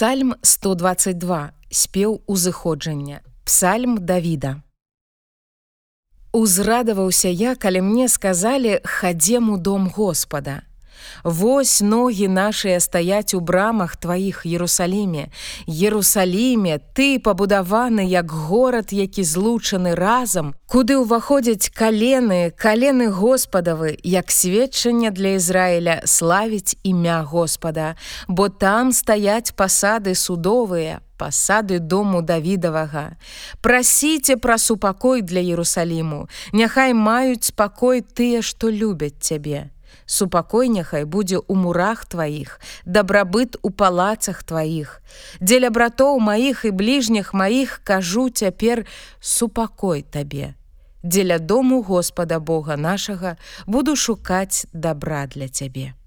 Псальм 122 спеў узыходжання. Псальм Давіда. Узрадаваўся я, калі мне сказалі хадзем у дом Господа. Вось ногі нашыя стаяць у брамах тваіх Ерусаліме. Ерусаліме, ты пабудаваны як горад, які злучаны разам, куды ўваходзяць калены, калены Господавы, як сведчанне для Ізраіля славіць імя Господа, бо там стаяць пасады судовыя, пасады дому давідавага. Прасіце пра супакой для Ерусаліму, Няхай маюць спакой тыя, што любяць цябе супакой няхай будзе ў мурах тваіх, дабрабыт у палацах тваіх. Дзеля братоў маіх і бліжніх маіх кажу цяпер супакой табе. Дзеля дому Господа Бога нашага буду шукаць дабра для цябе.